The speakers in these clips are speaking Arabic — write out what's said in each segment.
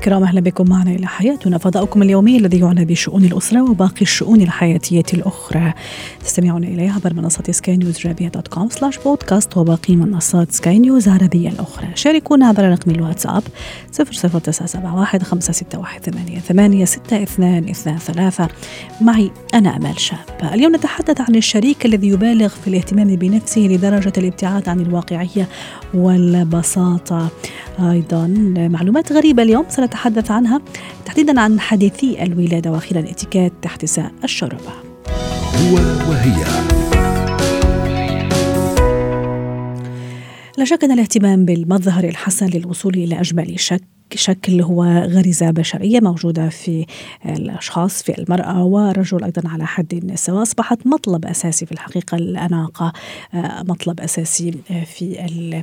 الكرام أهلا بكم معنا إلى حياتنا فضاؤكم اليومي الذي يعنى بشؤون الأسرة وباقي الشؤون الحياتية الأخرى. تستمعون اليه عبر منصة Sky News dot com slash podcast وباقي منصات سكاي نيوز عربيه الأخرى. شاركونا عبر رقم الواتساب 00971 561 88 6223 معي أنا أمال شاب. اليوم نتحدث عن الشريك الذي يبالغ في الاهتمام بنفسه لدرجة الابتعاد عن الواقعية والبساطة. أيضا. معلومات غريبة اليوم سنتحدث عنها تحديدا عن حديثي الولادة وأخيرا اتيكيت تحت ساء الشربة هو وهي. لا شك أن الاهتمام بالمظهر الحسن للوصول إلى أجمل شك شكل هو غريزة بشرية موجودة في الأشخاص في المرأة والرجل أيضا على حد سواء أصبحت مطلب أساسي في الحقيقة الأناقة آه، مطلب أساسي في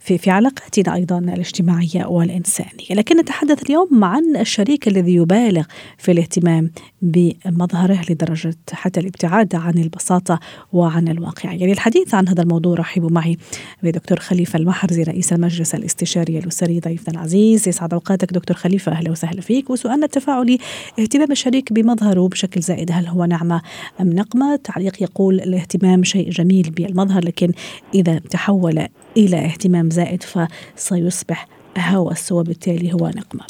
في في علاقاتنا أيضا الاجتماعية والإنسانية. لكن نتحدث اليوم عن الشريك الذي يبالغ في الاهتمام بمظهره لدرجة حتى الابتعاد عن البساطة وعن الواقعية يعني الحديث عن هذا الموضوع رحبوا معي بدكتور خليفة المحرزي رئيس المجلس الاستشاري الأسري ضيفنا العزيز يسعد أوقاتك دكتور خليفة أهلا وسهلا فيك وسؤالنا التفاعلي اهتمام الشريك بمظهره بشكل زائد هل هو نعمة أم نقمة؟ تعليق يقول الاهتمام شيء جميل بالمظهر لكن إذا تحول إلى اهتمام زائد فسيصبح هوس وبالتالي هو نقمة.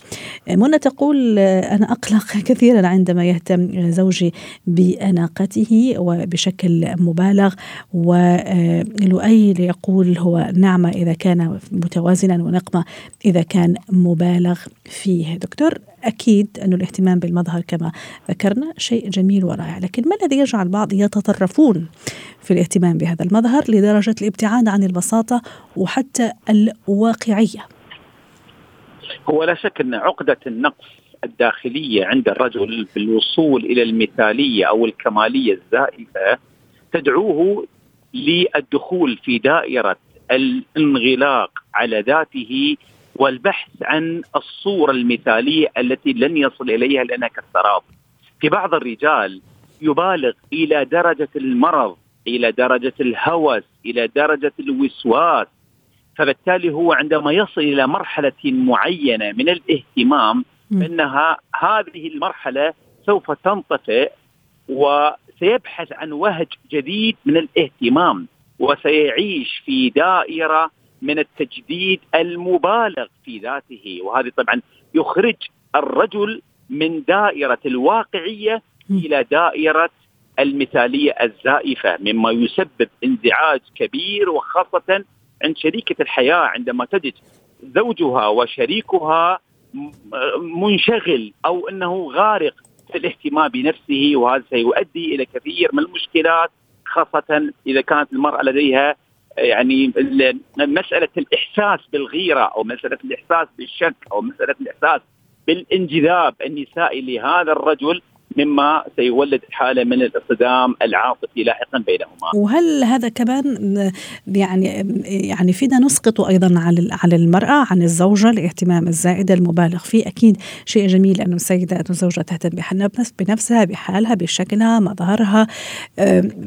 منى تقول أنا أقلق كثيرا عندما يهتم زوجي بأناقته وبشكل مبالغ ولؤي يقول هو نعمة إذا كان متوازنا ونقمة إذا كان مبالغ فيه. دكتور أكيد أن الاهتمام بالمظهر كما ذكرنا شيء جميل ورائع لكن ما الذي يجعل البعض يتطرفون في الاهتمام بهذا المظهر لدرجة الابتعاد عن البساطة وحتى الواقعية؟ هو لا شك أن عقدة النقص الداخلية عند الرجل بالوصول إلى المثالية أو الكمالية الزائفة تدعوه للدخول في دائرة الانغلاق على ذاته والبحث عن الصورة المثالية التي لن يصل إليها لانها كالسراب. في بعض الرجال يبالغ إلى درجة المرض، إلى درجة الهوس، إلى درجة الوسواس، فبالتالي هو عندما يصل إلى مرحلة معينة من الاهتمام فانها هذه المرحلة سوف تنطفئ وسيبحث عن وهج جديد من الاهتمام وسيعيش في دائرة من التجديد المبالغ في ذاته. وهذه طبعا يخرج الرجل من دائرة الواقعية إلى دائرة المثالية الزائفة مما يسبب انزعاج كبير وخاصة عند شريكة الحياة عندما تجد زوجها وشريكها منشغل أو أنه غارق في الاهتمام بنفسه وهذا سيؤدي إلى كثير من المشكلات خاصة إذا كانت المرأة لديها يعني مسألة الإحساس بالغيرة أو مسألة الإحساس بالشك أو مسألة الإحساس بالانجذاب النسائي لهذا الرجل. مما سيولد حالة من الاصطدام العاطفي لاحقا بينهما. وهل هذا كمان يعني يعني فينا نسقط أيضا على على المرأة عن الزوجة الاهتمام الزائد المبالغ فيه أكيد شيء جميل انه السيدة انه الزوجة تهتم بنفسها بحالها بشكلها مظهرها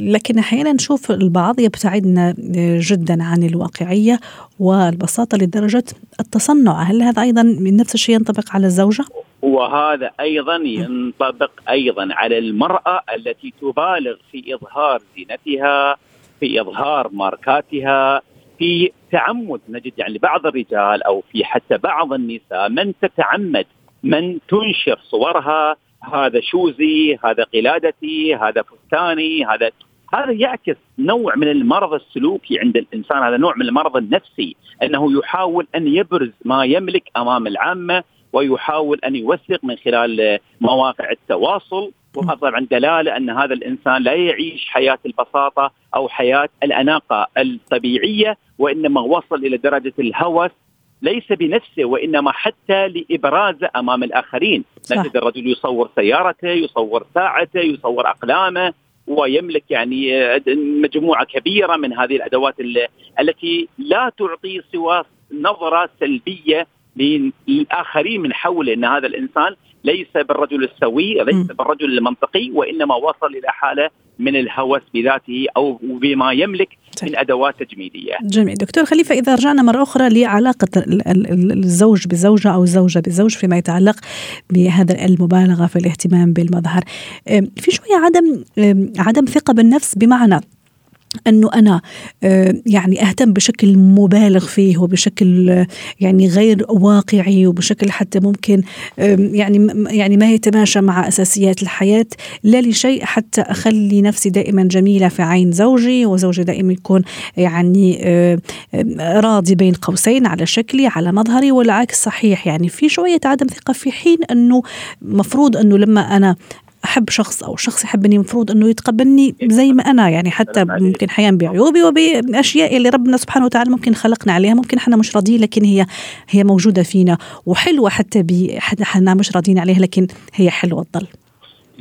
لكن أحيانا نشوف البعض يبتعدنا جدا عن الواقعية والبساطة لدرجة التصنع هل هذا أيضا من نفس الشيء ينطبق على الزوجة؟ وهذا أيضا ينطبق أيضا على المرأة التي تبالغ في إظهار زينتها في إظهار ماركاتها في تعمد نجد يعني بعض الرجال أو في حتى بعض النساء من تتعمد من تنشر صورها هذا شوزي هذا قلادتي هذا فستاني هذا هذا يعكس نوع من المرض السلوكي عند الإنسان هذا نوع من المرض النفسي أنه يحاول أن يبرز ما يملك أمام العامة ويحاول أن يوثق من خلال مواقع التواصل. وهذا طبعا دلالة أن هذا الإنسان لا يعيش حياة البساطة أو حياة الأناقة الطبيعية وإنما وصل إلى درجة الهوس ليس بنفسه وإنما حتى لابرازه أمام الآخرين، نجد الرجل يصور سيارته، يصور ساعته، يصور أقلامه ويملك يعني مجموعة كبيرة من هذه الأدوات التي لا تعطي سوى نظرة سلبية للاخرين من حوله إن هذا الإنسان ليس بالرجل السوي ليس بالرجل المنطقي وإنما وصل إلى حالة من الهوس بذاته أو بما يملك من أدوات تجميلية. جميل. دكتور خليفة إذا رجعنا مرة أخرى لعلاقة الزوج بزوجة أو الزوجه بزوج فيما يتعلق بهذا المبالغة في الاهتمام بالمظهر. في شوية عدم عدم ثقة بالنفس بمعنى أنه أنا آه، يعني أهتم بشكل مبالغ فيه وبشكل آه، يعني غير واقعي وبشكل حتى ممكن يعني يعني ما يتماشى مع أساسيات الحياة لا لشيء حتى أخلي نفسي دائما جميلة في عين زوجي وزوجي دائما يكون يعني آه، راضي بين قوسين على شكلي على مظهري والعكس صحيح. يعني في شوية عدم ثقة في حين أنه مفروض أنه لما أنا أحب شخص أو شخص يحبني المفروض أنه يتقبلني زي ما أنا يعني حتى ممكن حيان بعيوبي وبأشياء اللي ربنا سبحانه وتعالى ممكن خلقنا عليها ممكن إحنا مش راضيين لكن هي هي موجودة فينا وحلوة حتى إحنا مش راضيين عليها لكن هي حلوة تضل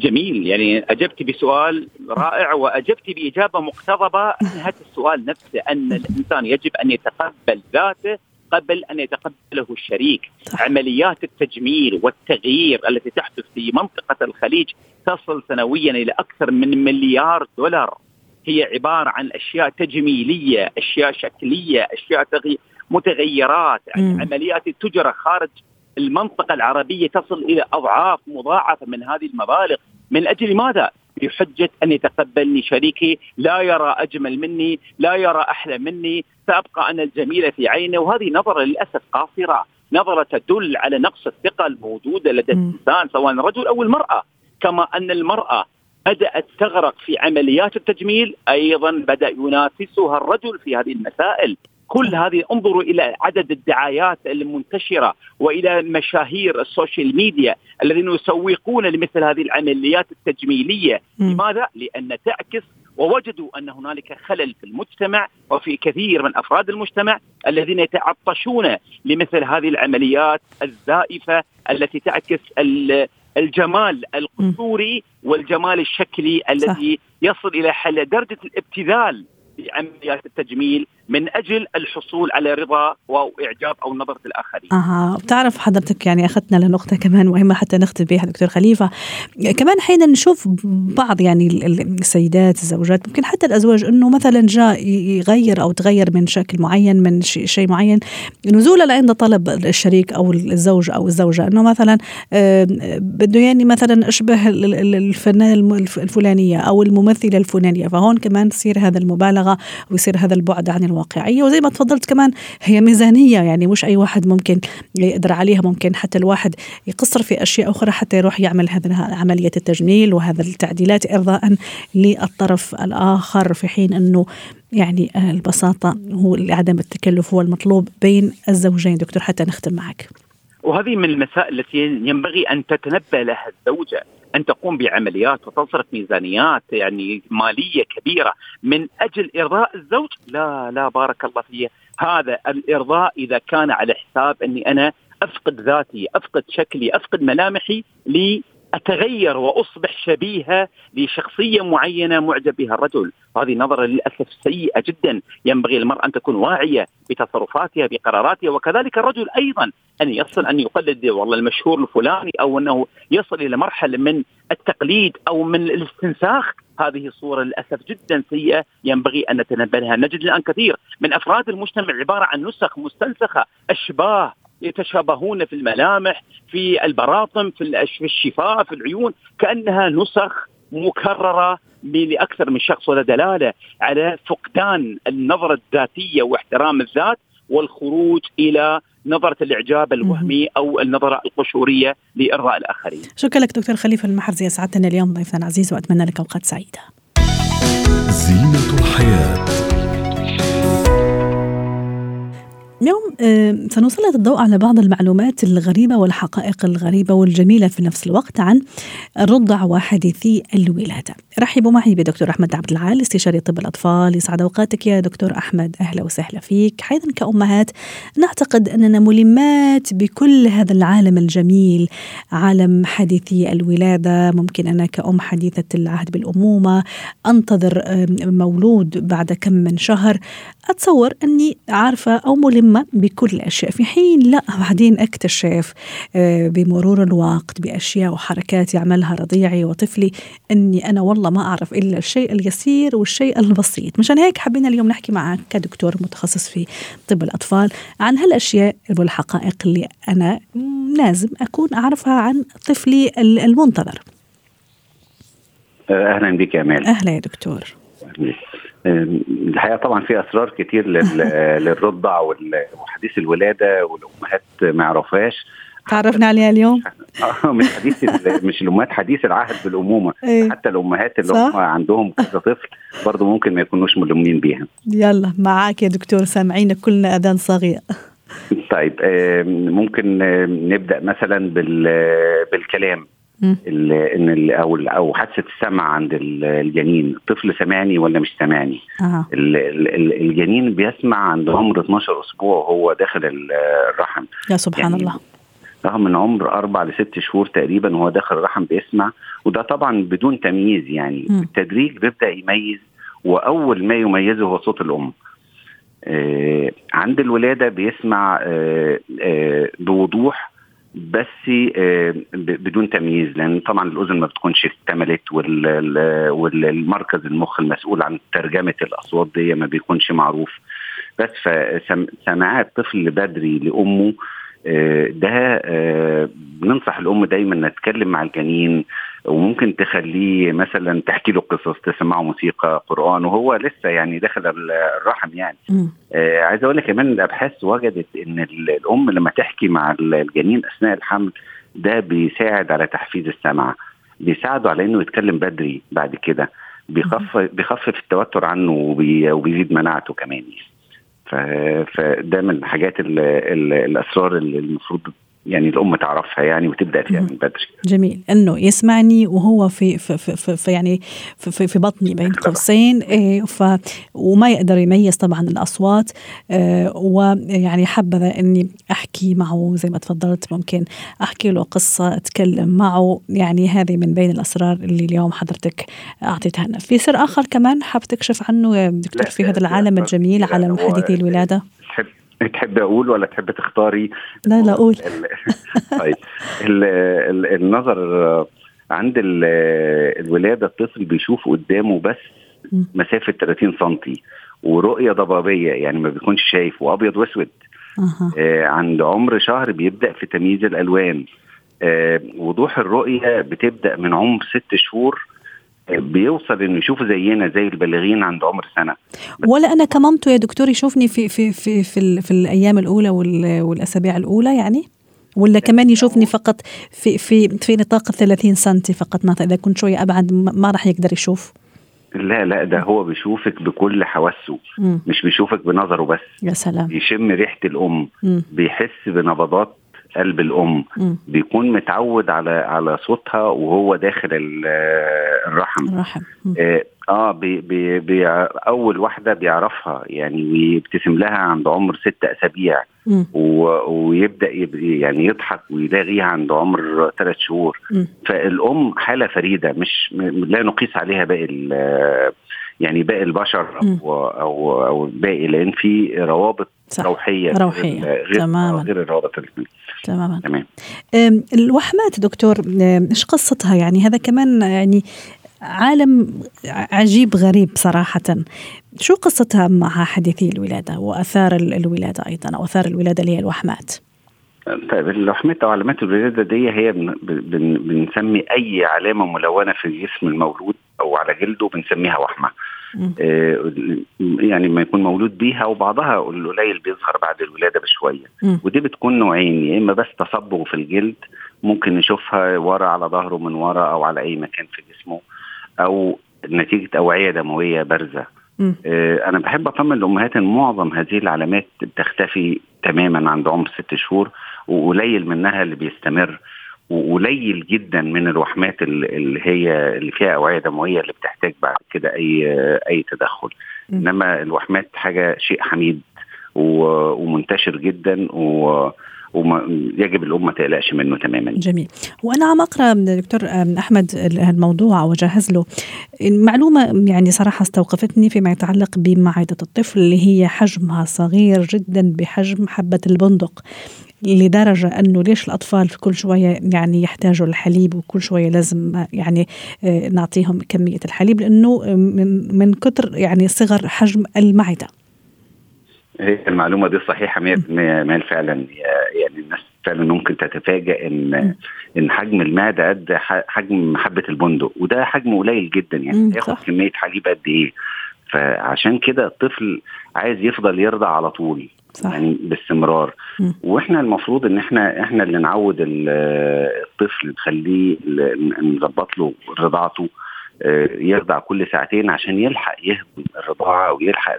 جميل. يعني أجبت بسؤال رائع وأجبت بإجابة مقتضبة. انهت السؤال نفسه أن الإنسان يجب أن يتقبل ذاته قبل أن يتقبله الشريك صح. عمليات التجميل والتغيير التي تحدث في منطقة الخليج تصل سنويا إلى أكثر من مليار دولار هي عبارة عن أشياء تجميلية، أشياء شكلية، أشياء تغي... متغيرات، م. عمليات تجرى خارج المنطقة العربية تصل إلى أضعاف مضاعفة من هذه المبالغ، من أجل ماذا؟ بحجة أن يتقبلني شريكي، لا يرى أجمل مني، لا يرى أحلى مني، سأبقى أنا الجميله في عينه، وهذه نظرة للأسف قاصرة، نظرة تدل على نقص الثقه الموجوده لدى الإنسان سواء الرجل أو المرأة، كما أن المرأة بدأت تغرق في عمليات التجميل أيضا بدأ ينافسها الرجل في هذه المسائل. كل هذه انظروا إلى عدد الدعايات المنتشرة وإلى مشاهير السوشيال ميديا الذين يسوقون لمثل هذه العمليات التجميلية، لماذا؟ لأن تعكس ووجدوا أن هنالك خلل في المجتمع وفي كثير من أفراد المجتمع الذين يتعطشون لمثل هذه العمليات الزائفة التي تعكس الجمال القصوري والجمال الشكلي الذي يصل إلى حل درجة الابتذال في عمليات التجميل من أجل الحصول على رضا وإعجاب أو نظرة الآخرين. أها بتعرف حضرتك يعني اخذتنا لنقطة كمان مهمة حتى نختم بها دكتور خليفة. كمان حين نشوف بعض يعني السيدات الزوجات ممكن حتى الأزواج إنه مثلا جاء يغير أو تغير من شكل معين من شيء معين نزولا عند طلب الشريك أو الزوج أو الزوجة. إنه مثلا بده يعني مثلا أشبه الفنانه الفلانية أو الممثلة الفلانية. فهون كمان تصير هذا المبالغة ويصير هذا البعد عن الواقع. واقعية وزي ما تفضلت كمان هي ميزانية يعني مش أي واحد ممكن يقدر عليها ممكن حتى الواحد يقصر في أشياء أخرى حتى يروح يعمل هذا عملية التجميل وهذا التعديلات ارضاء للطرف الآخر في حين إنه يعني البساطة هو عدم التكلف هو المطلوب بين الزوجين. دكتور حتى نختم معك. وهذه من المسائل التي ينبغي أن تتنبه لها الزوجة. أن تقوم بعمليات وتصرف ميزانيات يعني مالية كبيرة من أجل إرضاء الزوج؟ لا لا بارك الله فيه هذا الإرضاء إذا كان على حساب أني أنا أفقد ذاتي أفقد شكلي أفقد ملامحي أتغير وأصبح شبيهة لشخصية معينة معجب بها الرجل، هذه نظرة للأسف سيئة جدا، ينبغي المراه أن تكون واعية بتصرفاتها بقراراتها وكذلك الرجل أيضا أن يصل أن يقلد والله المشهور الفلاني أو أنه يصل إلى مرحلة من التقليد أو من الاستنساخ. هذه صورة للأسف جدا سيئة. ينبغي أن نتنبه لها نجد الآن كثير من أفراد المجتمع عبارة عن نسخ مستنسخة أشباه يتشابهون في الملامح في البراطم في الشفاه في العيون كأنها نسخ مكررة لأكثر من شخص ولا دلالة على فقدان النظرة الذاتية واحترام الذات والخروج إلى نظرة الإعجاب الوهمي أو النظرة القشورية لإرضاء الآخرين. شكرا لك دكتور خليفة المحرزي سعدتنا اليوم ضيفنا العزيز وأتمنى لك أوقات سعيدة. زينة الحياة. اليوم آه، سنسلط الضوء على بعض المعلومات الغريبة والحقائق الغريبة والجميلة في نفس الوقت عن الرضع وحديثي الولادة. رحبوا معي بدكتور أحمد عبد العال استشاري طب الأطفال. يسعد أوقاتك يا دكتور أحمد. أهلا وسهلا فيك. أيضا كأمهات نعتقد أننا ملمات بكل هذا العالم الجميل عالم حديثي الولادة. ممكن أنا كأم حديثة العهد بالأمومة أنتظر مولود بعد كم من شهر. أتصور أني عارفة أو ملمة مهمة بكل الأشياء. في حين لا بعدين أكتشف آه، بمرور الوقت بأشياء وحركات يعملها رضيعي وطفلي أني أنا والله ما أعرف إلا الشيء اليسير والشيء البسيط. مشان هيك حبينا اليوم نحكي معك كدكتور متخصص في طب الأطفال عن هالأشياء والحقائق اللي أنا لازم أكون أعرفها عن طفلي المنتظر. أهلا بك يا امال أهلا يا دكتور. الحقيقة طبعا في أسرار كتير للرضع وحديث الولادة والأمهات ما يعرفوهاش تعرفنا عليها اليوم؟ آه مش حديث مش الأمهات حديث العهد بالأمومة. إيه؟ حتى الأمهات اللي هم عندهم كذا طفل برضه ممكن ما يكونوش ملمين بيها. يلا معاك يا دكتور. سامعينك كلنا أذان صغير. طيب ممكن نبدأ مثلا بالكلام. إن أو أو حادثة السمع عند الجنين. الطفل سمعني ولا مش سمعني أه. الجنين بيسمع عند عمر 12 أسبوع وهو داخل الرحم. يا سبحان يعني الله. رغم من عمر أربع لست شهور تقريبا وهو داخل الرحم بيسمع. وده طبعا بدون تمييز يعني. م. بالتدريج بيبدأ يميز وأول ما يميزه هو صوت الأم. آه عند الولادة بيسمع آه آه بوضوح بس بدون تمييز لأن طبعا الأذن ما بتكونش اكتملت والمركز المخ المسؤول عن ترجمة الأصوات دي ما بيكونش معروف. بس فسماع الطفل بدري لأمه ده بننصح الأم دايما نتكلم مع الجنين وممكن تخليه مثلا تحكي له قصص تسمعه موسيقى قرآن وهو لسه يعني داخل الرحم يعني. آه عايز أقول لك كمان الأبحاث وجدت إن الأم لما تحكي مع الجنين أثناء الحمل ده بيساعد على تحفيز السمع بيساعده على إنه يتكلم بدري بعد كده بيخفف بيخفف التوتر عنه وبيزيد مناعته كمان فده من الحاجات ال ال الأسرار اللي المفروض يعني الأم تعرفها يعني وتبدأ فيها من بدري. جميل إنه يسمعني وهو في في في, في يعني في, في بطني بين قوسين إيه ف وما يقدر يميز طبعا الأصوات إيه ويعني حبذا إني أحكي معه زي ما تفضلت ممكن أحكي له قصة أتكلم معه يعني هذه من بين الأسرار اللي اليوم حضرتك أعطيتها لنا. في سر آخر كمان حاب تكشف عنه يا دكتور في هذا العالم الجميل عالم حديثي الولادة؟ تحب أقول ولا تحب تختاري؟ لا لا قول. طيب. ال ال النظر عند الولادة الطفل بيشوف قدامه بس مسافة 30 سم ورؤية ضبابية يعني ما بيكونش شايف وأبيض وأسود. آه عند عمر شهر بيبدأ في تمييز الألوان. آه وضوح الرؤية بتبدأ من عمر ست شهور بيوصل إنه يشوف زينا زي البالغين عند عمر سنة. ولا أنا كمامته يا دكتور يشوفني في في في في, في الأيام الأولى والأسابيع الأولى يعني؟ ولا كمان يشوفني فقط في في في نطاق 30 سم فقط؟ مثلا إذا كنت شوية أبعد ما راح يقدر يشوف. لا لا ده هو بيشوفك بكل حواسه مش بيشوفك بنظره بس. يا سلام. بيشم ريحة الأم م. بيحس بنبضات قلب الأم م. بيكون متعود على على صوتها وهو داخل الرحم. الرحم. آه, آه بي بي بي أول واحدة بيعرفها يعني ويبتسم لها عند عمر ست أسابيع. ويبدأ يعني يضحك ويلاقيها عند عمر ثلاث شهور. م. فالأم حالة فريدة مش لا نقيس عليها باقي يعني باقي البشر أو أو أو الباقي لأن في روابط صح. روحيه روحيه غير تماما. غير الروابط تماما. تمام. الوحمات دكتور إيش قصتها؟ يعني هذا كمان يعني عالم عجيب غريب صراحة. شو قصتها مع حديثي الولادة وأثار الولادة أيضا أو أثار الولادة اللي هي الوحمات؟ طيب الوحمات أو علامات الولادة دي هي بن بن بنسمي أي علامة ملونة في جسم المولود أو على جلده بنسميها وحمة. يعني ما يكون مولود بيها وبعضها القليل بيظهر بعد الولادة بشوية. ودي بتكون نوعين يا إما بس تصبغ في الجلد ممكن نشوفها ورا على ظهره من ورا أو على أي مكان في جسمه أو نتيجة اوعيه دمويه بارزة. آه أنا بحب أطمن الامهات إن معظم هذه العلامات بتختفي تماما عند عمر ست شهور وقليل منها اللي بيستمر. وقليل جدا من الوحمات اللي هي اللي فيها أوعية دموية اللي بتحتاج بعد كده أي أي تدخل. إنما الوحمات حاجة شيء حميد ومنتشر جدا ويجب الام ما تقلقش منه تماما. جميل. وأنا عم أقرأ دكتور أحمد الموضوع وجهز له. معلومه يعني صراحة استوقفتني فيما يتعلق بمعدة الطفل اللي هي حجمها صغير جدا بحجم حبة البندق. لدرجة أنه ليش الأطفال في كل شوية يعني يحتاجوا الحليب وكل شوية لازم يعني آه، نعطيهم كمية الحليب؟ لأنه من, من كتر يعني صغر حجم المعدة. هي المعلومة دي صحيحة 100% مال فعلا. يعني الناس فعلا ممكن تتفاجئ إن إن حجم المعدة قد حجم حبة البندق وده حجم قليل جدا. يعني ياخد كمية حليب قد إيه؟ فعشان كده الطفل عايز يفضل يرضع على طول. صح. يعني باستمرار م. وإحنا المفروض ان إحنا إحنا اللي نعود الطفل نخليه نظبط له رضاعته آه، يرضع كل ساعتين عشان يلحق يهضم الرضاعة ويلحق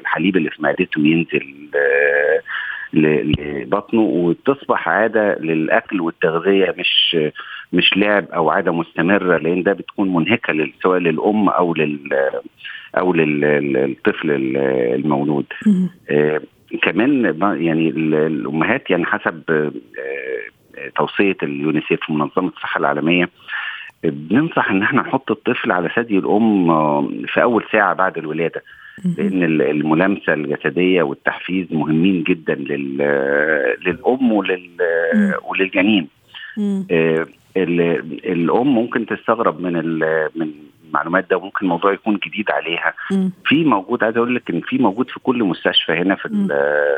الحليب اللي في معدته ينزل آه، لبطنه وتصبح عادة للأكل والتغذية مش مش لعب أو عادة مستمرة لأن ده بتكون منهكة سواء للأم أو لل أو للطفل المولود كمان يعني الأمهات يعني حسب آه توصية اليونيسيف منظمه الصحة العالمية بننصح إن إحنا نحط الطفل على ثدي الأم آه، في أول ساعة بعد الولادة لأن الملامسة الجسدية والتحفيز مهمين جدا للأم ولل وللجنين. آه، الأم ممكن تستغرب من من المعلومات ده وممكن الموضوع يكون جديد عليها. في موجود عايز أقول لك إن في موجود في كل مستشفى هنا في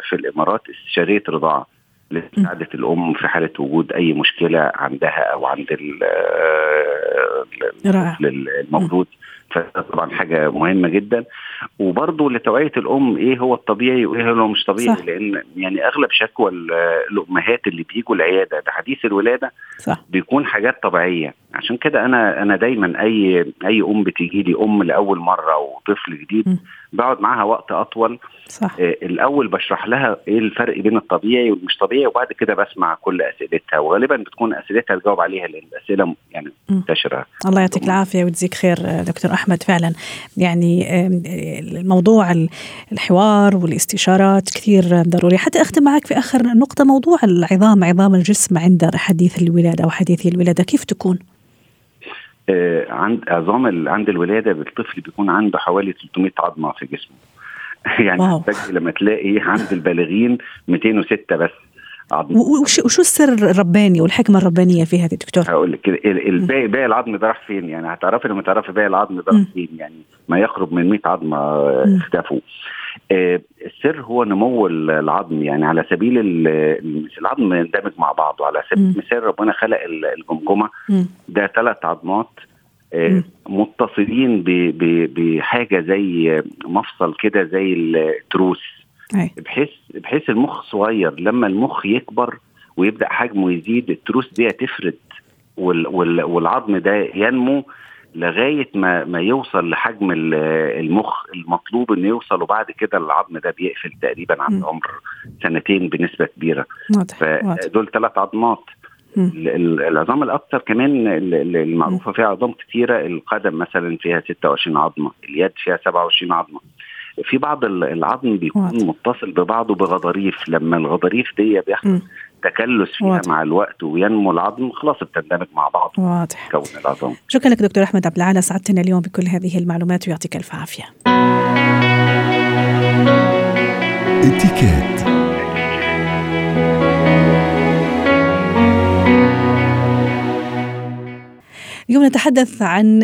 في الإمارات استشارية رضاعة لمساعدة الأم في حالة وجود أي مشكلة عندها أو عند المولود فطبعا حاجة مهمة جدا وبرضه لتوعية الأم إيه هو الطبيعي وإيه هو مش طبيعي صح. لأن يعني أغلب شكوى الأمهات اللي بيجوا العيادة بحديث الولادة صح. بيكون حاجات طبيعية عشان كده أنا أنا دايما أي أي أم بتيجي لي أم لأول مرة وطفل جديد م. بقعد معاها وقت أطول صح. آه الأول بشرح لها إيه الفرق بين الطبيعي والمش طبيعي وبعد كده بسمع كل أسئلتها وغالبا بتكون أسئلتها تجاوب عليها لأن الاسئله يعني منتشرة الله يعطيك العافية ويجزيك خير دكتور أحمد فعلا. يعني الموضوع الحوار والاستشارات كثير ضروري. حتى أختم معك في آخر نقطة موضوع العظام عظام الجسم عند حديث الولادة أو حديث الولادة كيف تكون؟ آه عند عظام عند الولادة الطفل بيكون عنده حوالي 300 عظمة في جسمه. يعني لما تلاقي عند البالغين 206 بس. وشو وشو السر الرباني والحكمه الربانية في هذه دكتور؟ هقول لك الباقي باقي العظم ده راح فين؟ يعني هتعرفي لما تعرفي باقي العظم ده راح فين؟ يعني ما يقرب من 100 عظمة اختفوا. آه السر هو نمو العظم. يعني على سبيل العظم يندمج مع بعضه على سبيل المثال ربنا خلق الجمجمة. ده ثلاث عظمات آه متصلين بحاجة زي مفصل كده زي التروس. بحيث بحيث المخ صغير. لما المخ يكبر ويبدأ حجمه يزيد التروس دي تفرد وال وال والعظم ده ينمو لغاية ما ما يوصل لحجم المخ المطلوب إنه يوصل وبعد كده العظم ده بيقفل تقريبا عند عمر سنتين بنسبة كبيرة. فدول ثلاث عظمات. العظام الأكثر كمان المعروفة فيها عظام كثيره القدم مثلا فيها 26 عظمة. اليد فيها 27 عظمة. في بعض العظم بيكون واضح. متصل ببعضه بغضاريف. لما الغضاريف دي بيحصل تكلس فيها واضح. مع الوقت وينمو العظم خلاص بتندمج مع بعض واضح. كون العظام. شكرا لك دكتور أحمد عبد العال سعدتنا اليوم بكل هذه المعلومات ويعطيك ألف عافية. اتكات اليوم نتحدث عن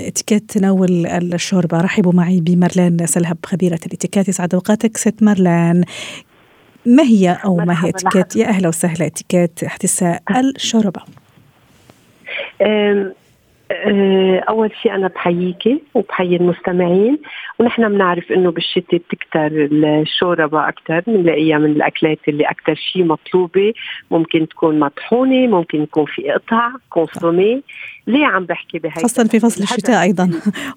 اتيكيت تناول الشوربة. رحبوا معي بمرلان سلهب خبيرة الاتيكيت. يسعد أوقاتك ست مرلان ما هي أو ما هي اتيكيت؟ يا أهلا وسهلا. اتيكيت احتساء الشوربة. أول شيء أنا بحييكي وبحيي المستمعين ونحن بنعرف إنه بالشتاء بتكتر الشوربة أكثر بنلاقيها من الأكلات اللي أكثر شيء مطلوبة. ممكن تكون مطحونة ممكن يكون في قطع كونسومي. ليه عم بحكي بهي خاصة في فصل الشتاء أيضا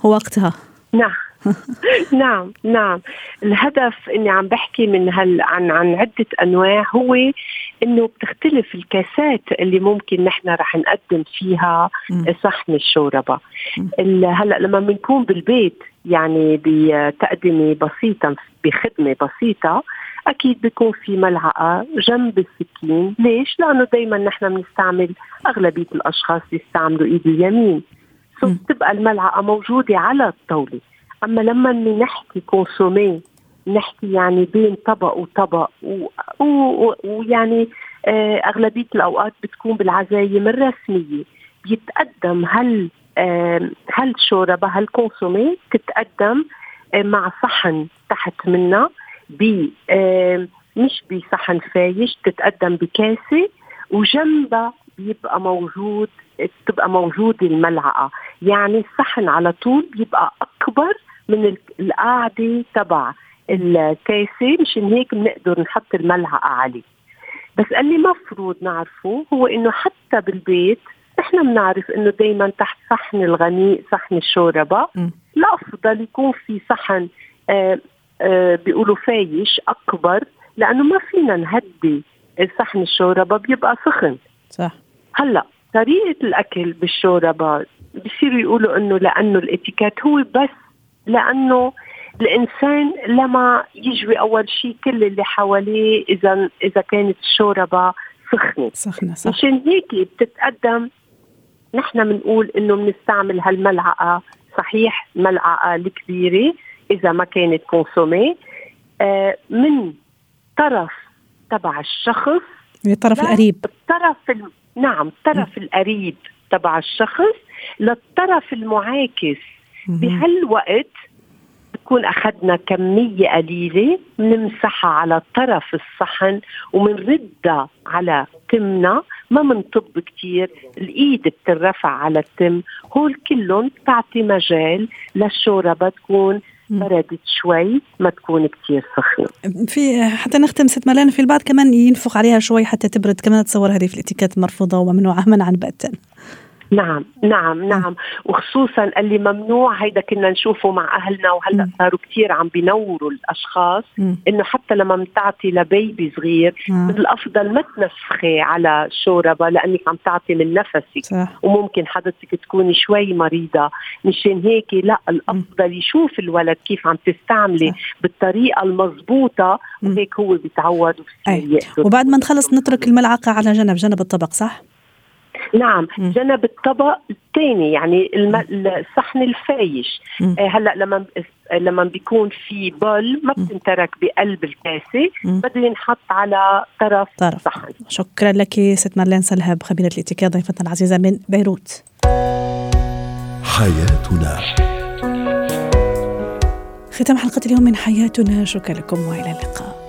هو وقتها. نعم. نعم نعم. الهدف إني عم بحكي من هال عن عن عدة أنواع. هو إنه بتختلف الكاسات اللي ممكن نحن رح نقدم فيها صحن الشوربة. هلأ لما بنكون بالبيت يعني بتقدمة بسيطة بخدمة بسيطة أكيد بيكون في ملعقة جنب السكين. ليش؟ لأنه دائما نحن بنستعمل أغلبية الأشخاص بيستعملوا إيد اليمين. so بتبقى الملعقة موجودة على الطاولة. أما لما نحكي consommé نحكي يعني بين طبق وطبق ويعني آه أغلبية الأوقات بتكون بالعزايم الرسمية. بيتقدم هل هل شوربة هل كونسومي تتقدم آه مع صحن تحت منها. ب مش بصحن فايش تتقدم بكاسة. وجنبها بيبقى موجود بتبقى موجودة الملعقة. يعني الصحن على طول بيبقى أكبر من القاعدة تبع الكاسة مشان هيك بنقدر نحط الملعقة عليه. بس اللي مفروض نعرفه هو إنه حتى بالبيت إحنا بنعرف إنه دائما تحت صحن الغنيق صحن الشوربة الافضل يكون في صحن آه آه بيقولوا فايش أكبر لأنه ما فينا نهدي صحن الشوربة بيبقى سخن. صح. هلا طريقة الأكل بالشوربة بصيروا يقولوا إنه لأنه الإتيكيت هو بس لأنه الإنسان لما يجوي أول شيء كل اللي حواليه إذا إذا كانت الشوربة سخنة سخنة صح مشان هيك بتتقدم نحن بنقول إنه بنستعمل هالملعقة صحيح ملعقة الكبيرة إذا ما كانت كونسومي آه من طرف تبع الشخص الطرف القريب الطرف. نعم الطرف القريب تبع الشخص للطرف المعاكس. بهالوقت بكون أخذنا كمية قليلة بنمسحها على طرف الصحن وبنردها على تمنا. ما منطب كتير الإيد بترفع على التم. هول كلهم بتعطي مجال للشوربة تكون بردت شوي ما تكون كتير سخنة. في حتى نختم ست ملان في البعض كمان ينفخ عليها شوي حتى تبرد كمان تصور هذه في الاتيكيت مرفوضة وممنوعة منعا باتا. نعم نعم نعم. وخصوصا اللي ممنوع هيدا كنا نشوفه مع أهلنا وهلأ صاروا كثير عم بينوروا الأشخاص إنه حتى لما بتعطي لبيبي صغير من الافضل ما تنفخي على شوربة لأنك عم تعطي من نفسك. صح. وممكن حضرتك تكوني شوي مريضة مشان هيك لأ الأفضل يشوف الولد كيف عم تستعملي بالطريقة المضبوطة وهيك هو بيتعود وبصير وبعد ما نخلص نترك الملعقة على جنب جنب الطبق صح؟ نعم جنب الطبق الثاني يعني الم... الصحن الفايش. آه هلأ لما لما بيكون في بول ما بتنترك بقلب الكاسة بده ينحط على طرف طرف. الصحن. شكرا لك ست مارلين سلهب خبيرة الاتيكيت ضيفتنا العزيزة من بيروت. حياتنا. ختام حلقة اليوم من حياتنا. شكرا لكم وإلى اللقاء.